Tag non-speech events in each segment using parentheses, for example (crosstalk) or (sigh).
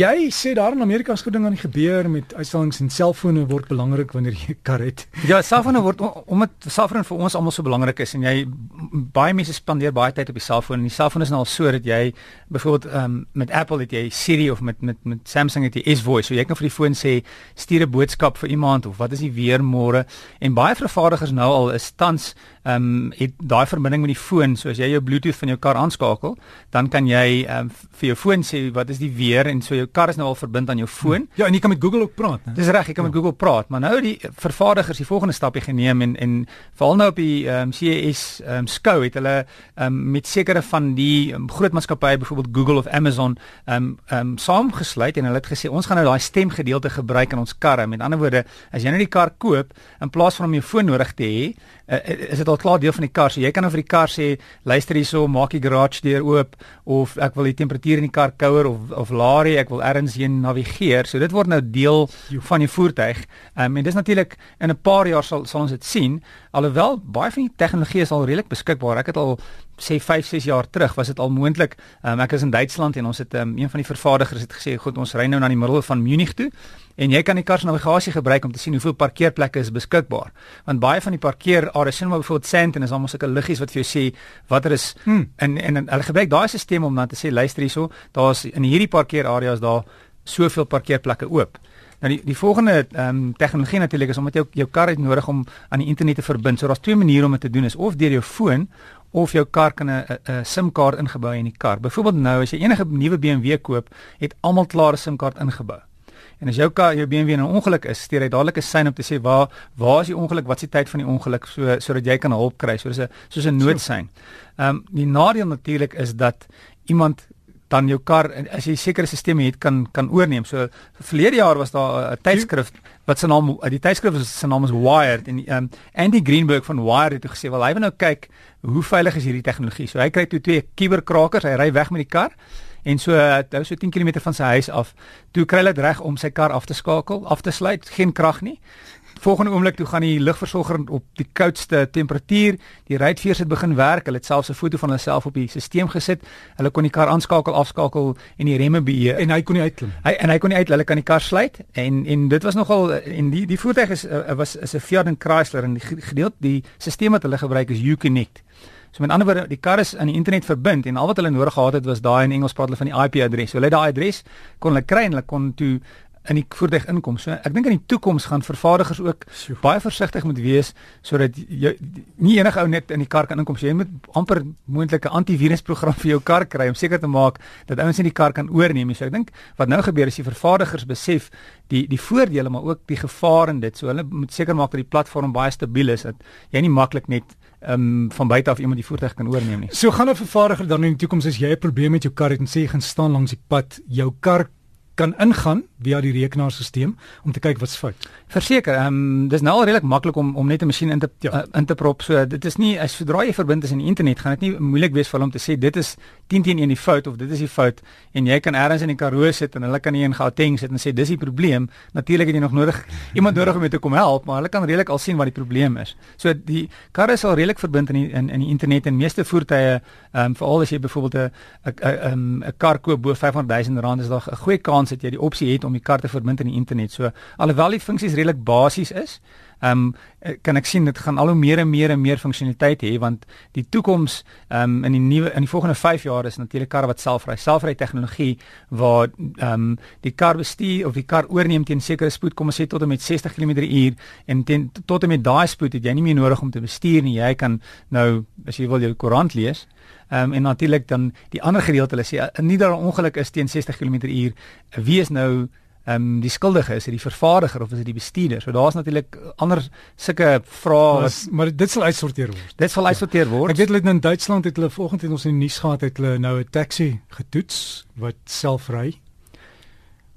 Jy sê daar in Amerika is goed ding aan die gebeur met uitstallings en selfone word belangrik wanneer jy 'n kar het. Ja, selfone word omdat selfone vir ons almal so belangrik is en jy baie mense spandeer baie tyd op die selfoon en die selfoon is nou al so dat jy byvoorbeeld um, met Apple het jy Siri of met met met Samsung het jy S-Voice, so jy kan vir die foon sê stuur 'n boodskap vir iemand of wat is die weer môre en baie vervaardigers nou al is tans ehm um, het daai verbinding met die foon, so as jy jou Bluetooth van jou kar aanskakel, dan kan jy ehm um, vir jou foon sê wat is die weer en so jou kar is nou al verbind aan jou foon. Ja, en jy kan met Google ook praat, né? Dis reg, jy kan ja. met Google praat, maar nou die vervaardigers die volgende stapie geneem en en veral nou op die ehm um, CES ehm um, skou het hulle ehm um, met sekere van die um, groot maatskappye byvoorbeeld Google of Amazon ehm um, ehm um, saamgesluit en hulle het gesê ons gaan nou daai stemgedeelte gebruik in ons karre. Met ander woorde, as jy nou die kar koop in plaas van om jou foon nodig te hê, uh, is dit al klaar deel van die kar. So jy kan nou vir die kar sê, luister hierso, maak die garage deur oop of ek wil die temperatuur in die kar kouer of of laer hê, ek wil ergens heen navigeer. So dit word nou deel van die voertuig. Um, en dis natuurlik in 'n paar jaar sal sal ons dit sien. Alhoewel baie van die tegnologie is al redelik beskikbaar. Ek het al sê 5, 6 jaar terug was dit al moontlik. Um, ek is in Duitsland en ons het um, een van die vervaardigers het gesê, "Goed, ons ry nou na die middel van Munich toe." En jy kan die kar se navigasie gebruik om te sien hoeveel parkeerplekke is beskikbaar. Want baie van die parkeerareas, sien maar byvoorbeeld Sandton is almal sulke liggies wat vir jou sê watter is hmm. en, en en hulle gebruik daai stelsel om dan te sê luister hierso, daar's in hierdie parkeerareas daar soveel parkeerplekke oop. Nou die die volgende ehm um, tegnologie natuurlik is omdat jy jou kar het nodig om aan die internet te verbind. So daar's twee maniere om dit te doen is of deur jou foon of jou kar kan 'n 'n SIM-kaart ingebou in die kar. Byvoorbeeld nou as jy enige nuwe BMW koop, het almal klaar 'n SIM-kaart ingebou. En as jou kar jou BMW in 'n ongeluk is, stuur hy dadelik 'n sein om te sê waar waar is die ongeluk, wat is die tyd van die ongeluk so sodat jy kan hulp kry. So dis 'n soos 'n noodsein. Ehm um, die nadeel natuurlik is dat iemand dan jou kar as jy sekere stelsels het kan kan oorneem. So verlede jaar was daar 'n tydskrif wat se naam die tydskrif se naam is Wired en um, Andy Greenberg van Wired het gesê wel hy wil nou kyk hoe veilig is hierdie tegnologie. So hy kry toe twee kuberkrakers, hy ry weg met die kar en so hy so 10 km van sy huis af. Toe kry hy dit reg om sy kar af te skakel, af te sluit, geen krag nie volgende oomblik toe gaan die lugversorger op die koudste temperatuur, die ruitveers het begin werk. Hulle het selfs 'n foto van hulle self op die stelsel gesit. Hulle kon die kar aanskakel, afskakel en die remme beheer en hy kon nie uitklim. Hy en hy kon nie uit, hulle kan die kar sluit en en dit was nogal en die die voertuig is uh, was is 'n Fiat en Chrysler en die gedeelte die stelsel wat hulle gebruik is Uconnect. So met ander woorde, die kar is aan die internet verbind en al wat hulle nodig gehad het was daai in Engels praat hulle van die IP adres. So hulle het daai adres kon hulle kry en hulle kon toe in die voertuig inkom. So ek dink in die toekoms gaan vervaardigers ook Sjoe. baie versigtig moet wees sodat jy nie enige ou net in die kar kan inkom. So jy moet amper moontlike antivirusprogram vir jou kar kry om seker te maak dat ouens nie die kar kan oorneem. So ek dink wat nou gebeur is die vervaardigers besef die die voordele maar ook die gevare in dit. So hulle moet seker maak dat die platform baie stabiel is dat jy nie maklik net um, van buite af iemand die voertuig kan oorneem nie. So gaan 'n vervaardiger dan in die toekoms as jy 'n probleem met jou kar het en sê jy gaan staan langs die pad, jou kar kan ingaan via die rekenaarstelsel om te kyk wat's fout. Verseker, ehm um, dis nou al redelik maklik om om net 'n masjien in te ja. uh, in te prop. So dit is nie as sodra jy verbind is aan die internet, gaan dit nie moeilik wees vir hulle om te sê dit is 10 teen 1 die fout of dit is die fout en jy kan elders in die Karoo sit en hulle kan nie in Gauteng sit en sê dis die probleem. Natuurlik het jy nog nodig (laughs) iemand nodig om jou te kom help, maar hulle kan redelik al sien wat die probleem is. So die kar is al redelik verbind in die, in in die internet en meeste voertuie ehm um, veral as jy byvoorbeeld 'n 'n 'n kar koop bo 500 000 rand is daar 'n goeie kans dat jy die opsie het om die kar te verbind aan die internet. So alhoewel die funksies redelik basies is, ehm um, kan ek sien dit gaan al hoe meer en meer en meer funksionaliteit hê want die toekoms ehm um, in die nuwe in die volgende 5 jaar is natuurlik karre wat selfry, selfry tegnologie waar ehm um, die kar bestuur of die kar oorneem teen sekere spoed kom ons sê tot en met 60 km/h en ten, tot en met daai spoed het jy nie meer nodig om te bestuur nie. Jy kan nou as jy wil jou koerant lees um, en natuurlik dan die ander gedeelte hulle sê nie dat 'n ongeluk is teen 60 km/h wie is nou ehm um, die skuldige is dit die vervaardiger of is dit die bestuurder so daar's natuurlik ander sulke vrae wat maar dit sal uitsorteer word dit sal uitsorteer word ja. ek weet hulle in Duitsland het hulle vanoggend in ons in die nuus gehad het hulle nou 'n taxi getoets wat self ry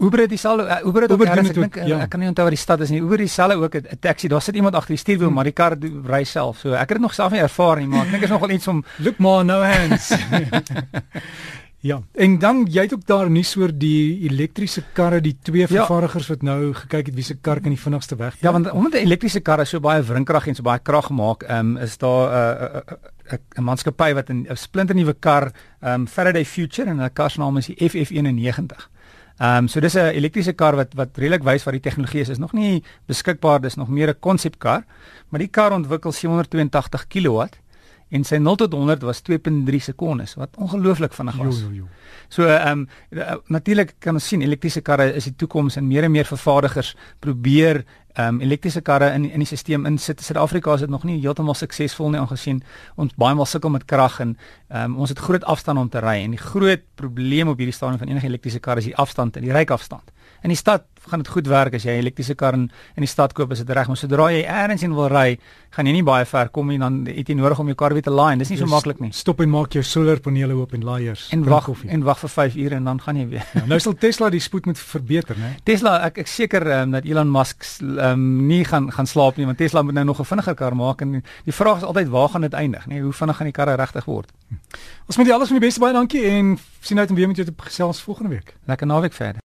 Uber het dieselfde uh, Uber het ook Uber ek dink ja. ek kan nie onthou wat die stad is nie. Uber dieselfde ook 'n taxi. Daar sit iemand agter die stuurwiel, hmm. maar die kar ry self. So ek het dit nog self nie ervaar nie, maar ek dink is nogal iets om (laughs) look more no hands. (laughs) ja. En dan jy het ook daar nuus oor die elektriese karre, die twee ja. vervaardigers ja. wat nou gekyk het wie se kar kan die vinnigste weg. Ja, want omdat 'n elektriese kar so baie wrinkrag en so baie krag maak, ehm um, is daar 'n uh, uh, uh, 'n maatskappy wat 'n splinternuwe kar, ehm um, Faraday Future en hulle kar se naam is die FF91. Ehm um, so dis 'n elektriese kar wat wat redelik wys wat die tegnologie is. Is nog nie beskikbaar, dis nog meer 'n konsepkar, maar die kar ontwikkel 782 kW en sy 0 tot 100 was 2.3 sekondes wat ongelooflik vinnig was. Jo, jo, jo. So ehm um, natuurlik kan ons sien elektriese karre is die toekoms en meer en meer vervaardigers probeer um, elektriese karre in in die stelsel insit. Suid-Afrika is dit nog nie heeltemal suksesvol nie aangesien ons baie maal sukkel met krag en um, ons het groot afstand om te ry en die groot probleem op hierdie stadium van enige elektriese kar is die afstand en die ryafstand. In die stad gaan dit goed werk as jy 'n elektriese kar in in die stad koop, is dit reg, maar sodra jy eers in wil ry, gaan jy nie baie ver kom nie dan het jy nodig om jou kar weer te laai. Dis nie so maklik nie. Stop en maak jou solarpanele oop en laaiers. En wag en wag vir 5 ure en dan gaan jy weer. Ja, nou sal Tesla die spoed moet verbeter, né? Tesla, ek ek seker um, dat Elon Musk um, nie gaan gaan slaap nie, want Tesla moet nou nog 'n vinniger kar maak en die vraag is altyd waar gaan dit eindig, né? Hoe vinnig gaan die karre regtig word? Ons moet jy alles van die beste baie dankie en sien uit om weer met jou te gesels volgende week. Lekker naweek verder.